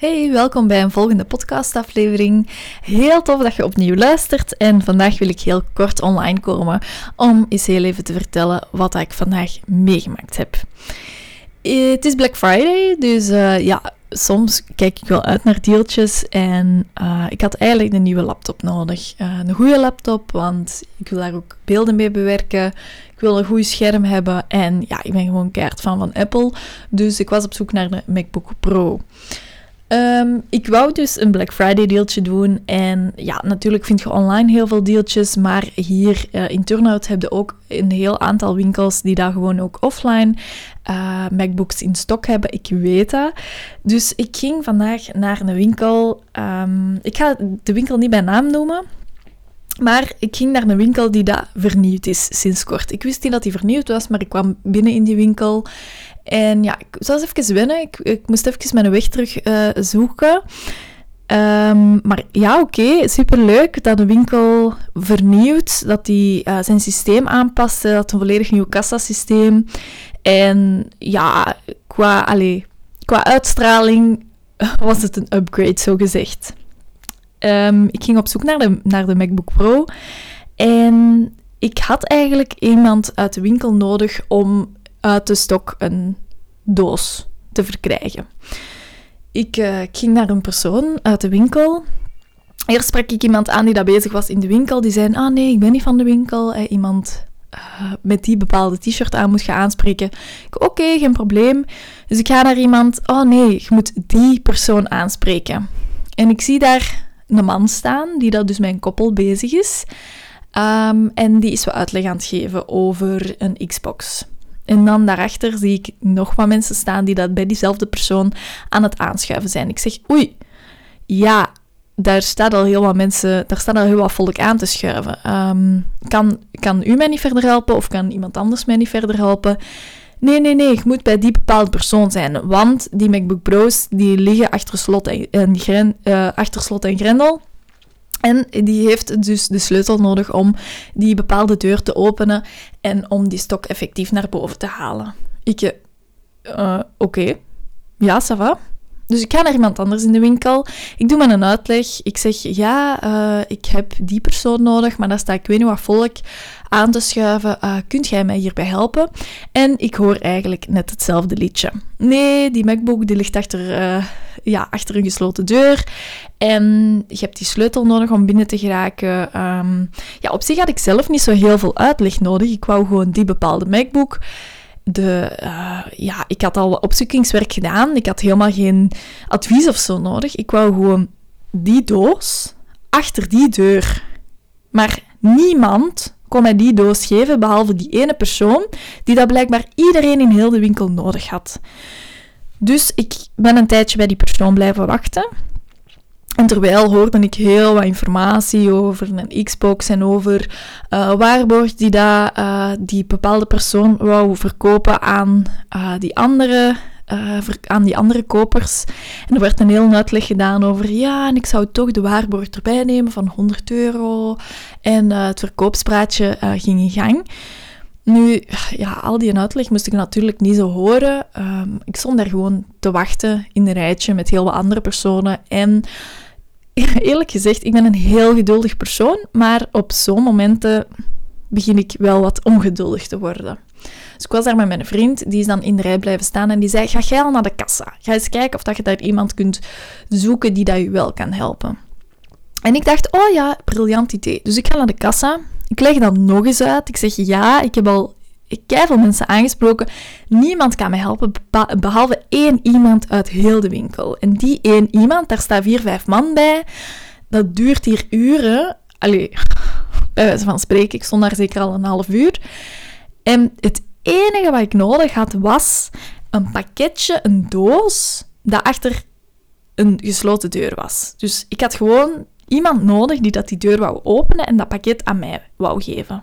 Hey, welkom bij een volgende podcastaflevering. Heel tof dat je opnieuw luistert en vandaag wil ik heel kort online komen om eens heel even te vertellen wat ik vandaag meegemaakt heb. Het is Black Friday, dus uh, ja, soms kijk ik wel uit naar deeltjes en uh, ik had eigenlijk een nieuwe laptop nodig. Een goede laptop, want ik wil daar ook beelden mee bewerken. Ik wil een goed scherm hebben en ja, ik ben gewoon keihard fan van Apple. Dus ik was op zoek naar de MacBook Pro. Um, ik wou dus een Black Friday deeltje doen. En ja, natuurlijk vind je online heel veel deeltjes. Maar hier uh, in Turnhout heb je ook een heel aantal winkels die daar gewoon ook offline uh, MacBooks in stok hebben. Ik weet dat. Dus ik ging vandaag naar een winkel. Um, ik ga de winkel niet bij naam noemen. Maar ik ging naar een winkel die dat vernieuwd is sinds kort. Ik wist niet dat die vernieuwd was, maar ik kwam binnen in die winkel. En ja, ik eens even wennen. Ik, ik moest even mijn weg terug uh, zoeken. Um, maar ja, oké, okay, superleuk dat de winkel vernieuwt, dat hij uh, zijn systeem aanpaste, dat een volledig nieuw kassasysteem. En ja, qua, qua uitstraling was het een upgrade, zo gezegd. Um, ik ging op zoek naar de, naar de MacBook Pro en ik had eigenlijk iemand uit de winkel nodig om uit de stok een doos te verkrijgen. Ik, uh, ik ging naar een persoon uit de winkel. Eerst sprak ik iemand aan die dat bezig was in de winkel. Die zei, ah nee, ik ben niet van de winkel. Eh, iemand uh, met die bepaalde t-shirt aan moet je aanspreken. Oké, geen probleem. Dus ik ga naar iemand, oh nee, je moet die persoon aanspreken. En ik zie daar een man staan, die dat dus mijn koppel bezig is. Um, en die is wat uitleg aan het geven over een Xbox. En dan daarachter zie ik nog wat mensen staan die dat bij diezelfde persoon aan het aanschuiven zijn. Ik zeg, oei, ja, daar staat al heel wat mensen, daar staat al heel wat volk aan te schuiven. Um, kan, kan u mij niet verder helpen of kan iemand anders mij niet verder helpen? Nee, nee, nee, je moet bij die bepaalde persoon zijn. Want die MacBook Pro's die liggen achter slot en, en, uh, achter slot en grendel. En die heeft dus de sleutel nodig om die bepaalde deur te openen en om die stok effectief naar boven te halen. Ik, uh, oké, okay. ja, ça va. Dus ik ga naar iemand anders in de winkel. Ik doe me een uitleg. Ik zeg, ja, uh, ik heb die persoon nodig, maar daar staat ik weet niet wat volk aan te schuiven. Kunt jij mij hierbij helpen? En ik hoor eigenlijk net hetzelfde liedje. Nee, die MacBook die ligt achter, ja, achter een gesloten deur. En je hebt die sleutel nodig om binnen te geraken. Um, ja, op zich had ik zelf niet zo heel veel uitleg nodig. Ik wou gewoon die bepaalde MacBook de, uh, ja, ik had al opzoekingswerk gedaan. Ik had helemaal geen advies of zo nodig. Ik wou gewoon die doos achter die deur. Maar niemand kon mij die doos geven, behalve die ene persoon, die dat blijkbaar iedereen in heel de winkel nodig had. Dus ik ben een tijdje bij die persoon blijven wachten. En terwijl hoorde ik heel wat informatie over een Xbox en over uh, waarborg die dat, uh, die bepaalde persoon wou verkopen aan, uh, die andere, aan die andere kopers. En er werd een heel uitleg gedaan over, ja, en ik zou toch de waarborg erbij nemen van 100 euro. En het verkoopspraatje ging in gang. Nu, ja, al die uitleg moest ik natuurlijk niet zo horen. Um, ik stond daar gewoon te wachten in een rijtje met heel wat andere personen. En eerlijk gezegd, ik ben een heel geduldig persoon, maar op zo'n momenten begin ik wel wat ongeduldig te worden. Dus ik was daar met mijn vriend, die is dan in de rij blijven staan en die zei, ga jij al naar de kassa? Ga eens kijken of dat je daar iemand kunt zoeken die dat je wel kan helpen. En ik dacht, oh ja, briljant idee. Dus ik ga naar de kassa. Ik leg dat nog eens uit. Ik zeg, ja, ik heb al veel mensen aangesproken. Niemand kan me helpen, behalve één iemand uit heel de winkel. En die één iemand, daar staan vier, vijf man bij. Dat duurt hier uren. Allee, bij wijze van spreken, ik stond daar zeker al een half uur. En het enige wat ik nodig had, was een pakketje, een doos, dat achter een gesloten deur was. Dus ik had gewoon iemand nodig die dat die deur wou openen en dat pakket aan mij wou geven.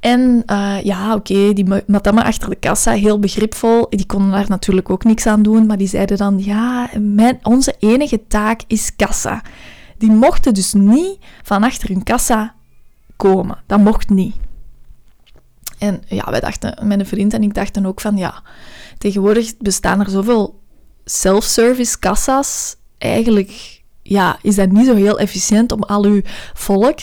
En uh, ja, oké, okay, die madame achter de kassa, heel begripvol, die konden daar natuurlijk ook niks aan doen, maar die zeiden dan, ja, mijn, onze enige taak is kassa. Die mochten dus niet van achter hun kassa komen. Dat mocht niet. En ja, wij dachten, mijn vriend en ik dachten ook van, ja, tegenwoordig bestaan er zoveel self-service kassa's, eigenlijk ja, is dat niet zo heel efficiënt om al uw volk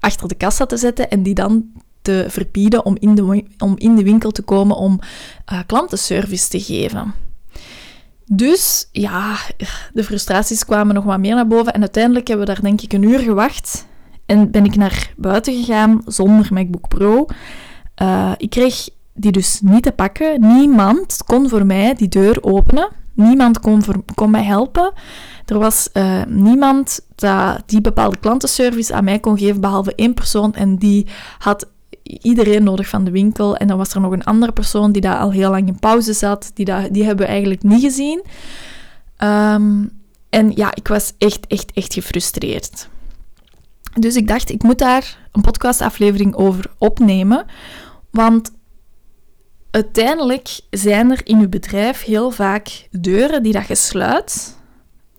achter de kassa te zetten en die dan te verbieden om in de, om in de winkel te komen om uh, klantenservice te geven. Dus ja, de frustraties kwamen nog wat meer naar boven en uiteindelijk hebben we daar denk ik een uur gewacht en ben ik naar buiten gegaan zonder MacBook Pro. Uh, ik kreeg die dus niet te pakken. Niemand kon voor mij die deur openen. Niemand kon, kon mij helpen. Er was uh, niemand dat die bepaalde klantenservice aan mij kon geven, behalve één persoon. En die had iedereen nodig van de winkel. En dan was er nog een andere persoon die daar al heel lang in pauze zat. Die, dat, die hebben we eigenlijk niet gezien. Um, en ja, ik was echt, echt, echt gefrustreerd. Dus ik dacht, ik moet daar een podcastaflevering over opnemen. Want uiteindelijk zijn er in uw bedrijf heel vaak deuren die dat je sluit.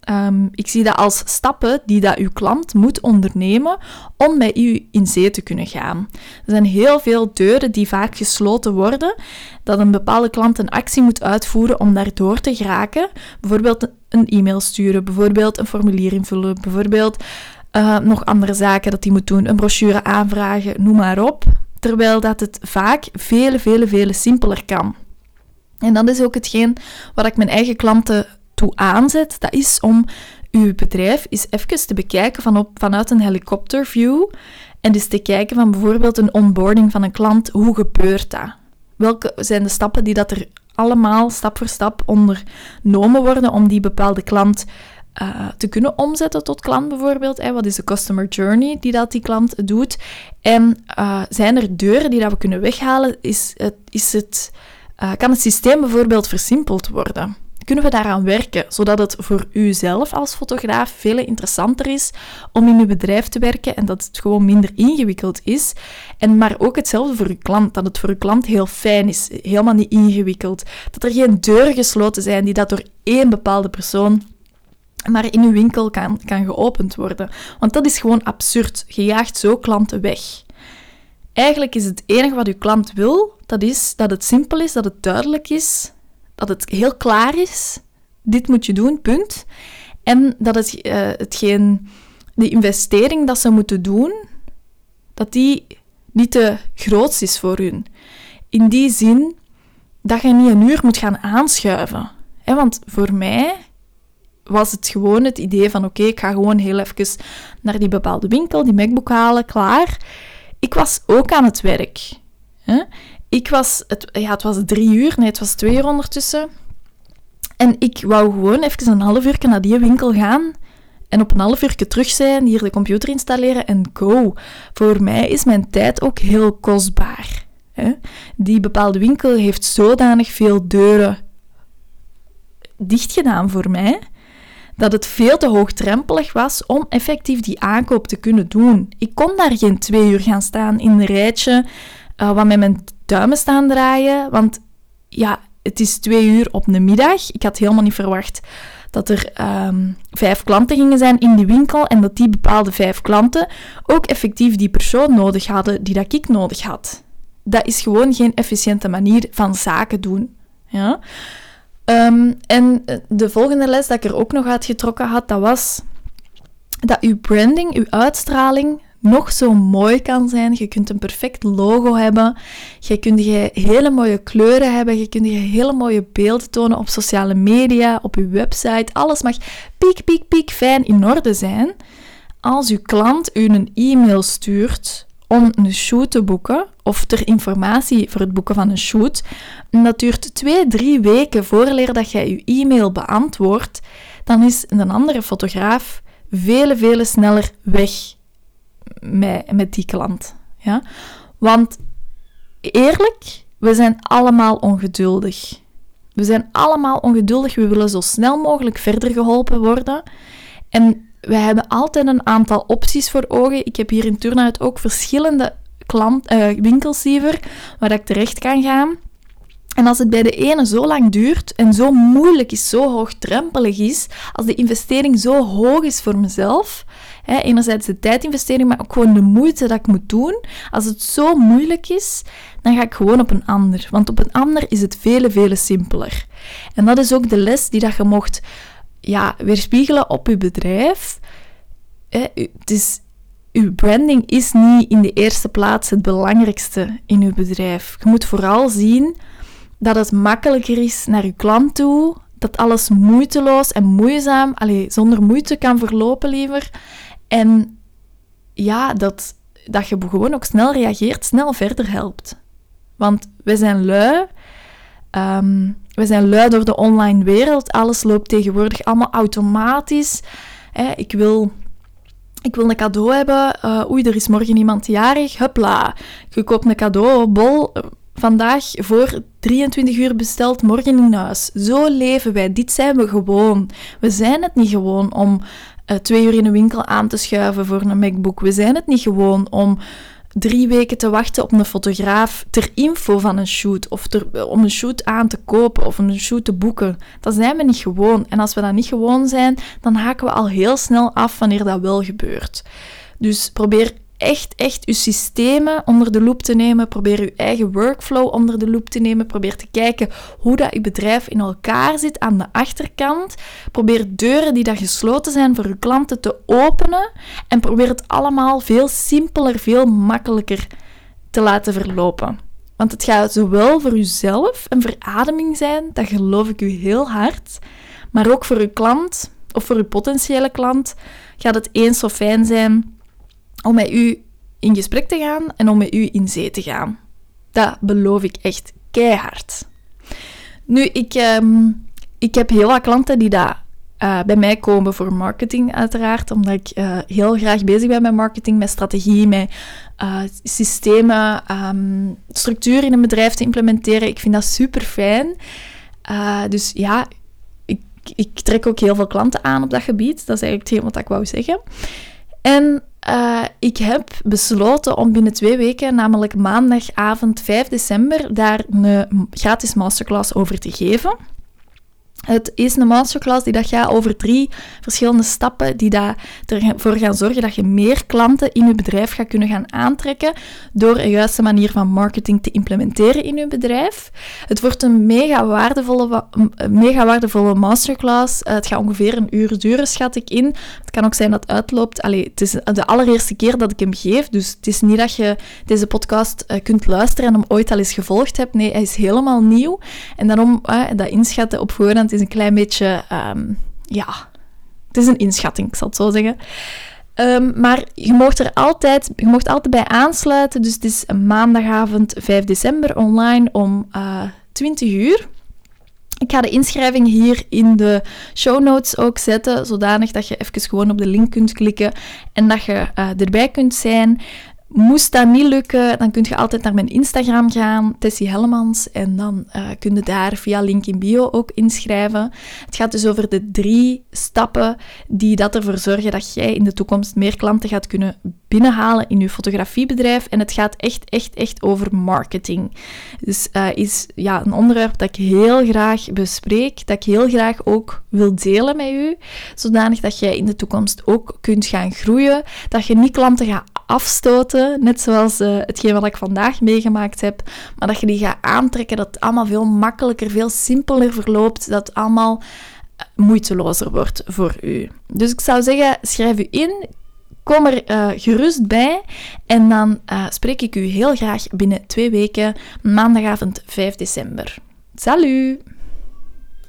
Um, ik zie dat als stappen die dat uw klant moet ondernemen om bij u in zee te kunnen gaan. Er zijn heel veel deuren die vaak gesloten worden, dat een bepaalde klant een actie moet uitvoeren om daar door te geraken. Bijvoorbeeld een e-mail sturen, bijvoorbeeld een formulier invullen, bijvoorbeeld uh, nog andere zaken dat hij moet doen, een brochure aanvragen, noem maar op. Terwijl dat het vaak vele, vele, vele simpeler kan. En dat is ook hetgeen wat ik mijn eigen klanten toe aanzet. Dat is om uw bedrijf eens even te bekijken van op, vanuit een helikopterview. En dus te kijken van bijvoorbeeld een onboarding van een klant. Hoe gebeurt dat? Welke zijn de stappen die dat er allemaal stap voor stap ondernomen worden om die bepaalde klant uh, te kunnen omzetten tot klant bijvoorbeeld. Hè? Wat is de customer journey die dat die klant doet? En uh, zijn er deuren die dat we kunnen weghalen? Is het, is het, uh, kan het systeem bijvoorbeeld versimpeld worden? Kunnen we daaraan werken, zodat het voor u zelf als fotograaf veel interessanter is om in uw bedrijf te werken en dat het gewoon minder ingewikkeld is. En maar ook hetzelfde voor uw klant, dat het voor uw klant heel fijn is, helemaal niet ingewikkeld. Dat er geen deuren gesloten zijn die dat door één bepaalde persoon maar in uw winkel kan, kan geopend worden. Want dat is gewoon absurd. Je jaagt zo klanten weg. Eigenlijk is het enige wat uw klant wil, dat is dat het simpel is, dat het duidelijk is, dat het heel klaar is. Dit moet je doen, punt. En dat het, uh, hetgeen, de investering dat ze moeten doen, dat die niet te groot is voor hun. In die zin dat je niet een uur moet gaan aanschuiven. Want voor mij was het gewoon het idee van oké, ik ga gewoon heel even naar die bepaalde winkel, die MacBook halen, klaar. Ik was ook aan het werk. Hè? Ik was, het, ja, het was drie uur, nee, het was twee uur ondertussen. En ik wou gewoon even een half uur naar die winkel gaan en op een half uur terug zijn, hier de computer installeren en go. Voor mij is mijn tijd ook heel kostbaar. Hè? Die bepaalde winkel heeft zodanig veel deuren dichtgedaan voor mij dat het veel te hoogdrempelig was om effectief die aankoop te kunnen doen. Ik kon daar geen twee uur gaan staan in een rijtje, uh, wat met mijn duimen staan draaien, want ja, het is twee uur op de middag. Ik had helemaal niet verwacht dat er um, vijf klanten gingen zijn in die winkel en dat die bepaalde vijf klanten ook effectief die persoon nodig hadden die dat ik nodig had. Dat is gewoon geen efficiënte manier van zaken doen. Ja? Um, en de volgende les dat ik er ook nog uitgetrokken had, dat was dat uw branding, uw uitstraling nog zo mooi kan zijn. Je kunt een perfect logo hebben. Je kunt je hele mooie kleuren hebben. Je kunt je hele mooie beelden tonen op sociale media, op je website. Alles mag piek, piek, piek fijn in orde zijn. Als uw klant u een e-mail stuurt om een shoot te boeken of ter informatie voor het boeken van een shoot. En dat duurt twee, drie weken voordat dat jij je e-mail beantwoordt. Dan is een andere fotograaf vele, vele sneller weg met, met die klant. Ja? Want eerlijk, we zijn allemaal ongeduldig. We zijn allemaal ongeduldig. We willen zo snel mogelijk verder geholpen worden. En wij hebben altijd een aantal opties voor ogen. Ik heb hier in Turnhout ook verschillende klant, uh, winkels liever, waar ik terecht kan gaan. En als het bij de ene zo lang duurt en zo moeilijk is, zo hoogdrempelig is, als de investering zo hoog is voor mezelf, hè, enerzijds de tijdinvestering, maar ook gewoon de moeite dat ik moet doen, als het zo moeilijk is, dan ga ik gewoon op een ander. Want op een ander is het vele, vele simpeler. En dat is ook de les die dat je mocht ja, weerspiegelen op je bedrijf. Het is, uw branding is niet in de eerste plaats het belangrijkste in uw bedrijf. Je moet vooral zien dat het makkelijker is naar uw klant toe, dat alles moeiteloos en moeizaam, allez, zonder moeite kan verlopen liever. En ja, dat, dat je gewoon ook snel reageert, snel verder helpt. Want we zijn lui. Um, we zijn lui door de online wereld. Alles loopt tegenwoordig allemaal automatisch. ik, wil, ik wil een cadeau hebben. Uh, oei, er is morgen iemand jarig. Hupla. Je koopt een cadeau, bol. Vandaag voor 23 uur besteld, morgen in huis. Zo leven wij. Dit zijn we gewoon. We zijn het niet gewoon om uh, twee uur in een winkel aan te schuiven voor een MacBook. We zijn het niet gewoon om drie weken te wachten op een fotograaf ter info van een shoot of ter, om een shoot aan te kopen of een shoot te boeken. Dat zijn we niet gewoon. En als we dat niet gewoon zijn, dan haken we al heel snel af wanneer dat wel gebeurt. Dus probeer echt, echt je systemen onder de loep te nemen. Probeer je eigen workflow onder de loep te nemen. Probeer te kijken hoe dat je bedrijf in elkaar zit aan de achterkant. Probeer deuren die daar gesloten zijn voor je klanten te openen. En probeer het allemaal veel simpeler, veel makkelijker te laten verlopen. Want het gaat zowel voor jezelf een verademing zijn, dat geloof ik u heel hard. Maar ook voor uw klant of voor uw potentiële klant gaat het eens zo fijn zijn om met u in gesprek te gaan en om met u in zee te gaan. Dat beloof ik echt keihard. Nu, ik, ehm, ik heb heel wat klanten die daar uh, bij mij komen voor marketing, uiteraard. Omdat ik uh, heel graag bezig ben met marketing, met strategie, met uh, systemen, um, structuur in een bedrijf te implementeren. Ik vind dat super fijn. dus ja, ik, ik trek ook heel veel klanten aan op dat gebied. Dat is eigenlijk hetgeen wat ik wou zeggen. En uh, ik heb besloten om binnen twee weken, namelijk maandagavond 5 december, daar een gratis masterclass over te geven. Het is een masterclass die dat gaat over drie verschillende stappen die ervoor gaan zorgen dat je meer klanten in je bedrijf gaat kunnen gaan aantrekken door een juiste manier van marketing te implementeren in je bedrijf. Het wordt een mega waardevolle, mega waardevolle masterclass. Eh, het gaat ongeveer een uur duren, schat ik in. Het kan ook zijn dat het uitloopt. Allee, het is de allereerste keer dat ik hem geef, dus het is niet dat je deze podcast eh, kunt luisteren en hem ooit al eens gevolgd hebt. Nee, hij is helemaal nieuw. En daarom uh, dat inschatten op voorhand is een klein beetje, ehm, ja, het is een inschatting, ik zal het zo zeggen. Um, maar je mocht er altijd, je mocht altijd bij aansluiten. Dus het is maandagavond 5 december online om uh, eh, 20 uur. Ik ga de inschrijving hier in de show notes ook zetten, zodanig dat je even gewoon op de link kunt klikken en dat je uh, erbij kunt zijn. Moest dat niet lukken, dan kun je altijd naar mijn Instagram gaan, Tessie Hellemans, en dan uh, kun je daar via link in bio ook inschrijven. Het gaat dus over de drie stappen die dat ervoor zorgen dat jij in de toekomst meer klanten gaat kunnen binnenhalen in je fotografiebedrijf. En het gaat echt, echt, echt over marketing. Dus uh, is ja, een onderwerp dat ik heel graag bespreek, dat ik heel graag ook wil delen met u, zodanig dat jij in de toekomst ook kunt gaan groeien, dat je niet klanten gaat afstoten, net zoals uh, hetgeen wat ik vandaag meegemaakt heb, maar dat je die gaat aantrekken, dat het allemaal veel makkelijker, veel simpeler verloopt, dat het allemaal eh, moeitelozer wordt voor u. Dus ik zou zeggen, schrijf u in, kom er uh, gerust bij en dan spreek ik u heel graag binnen twee weken, maandagavond 5 december. Salut!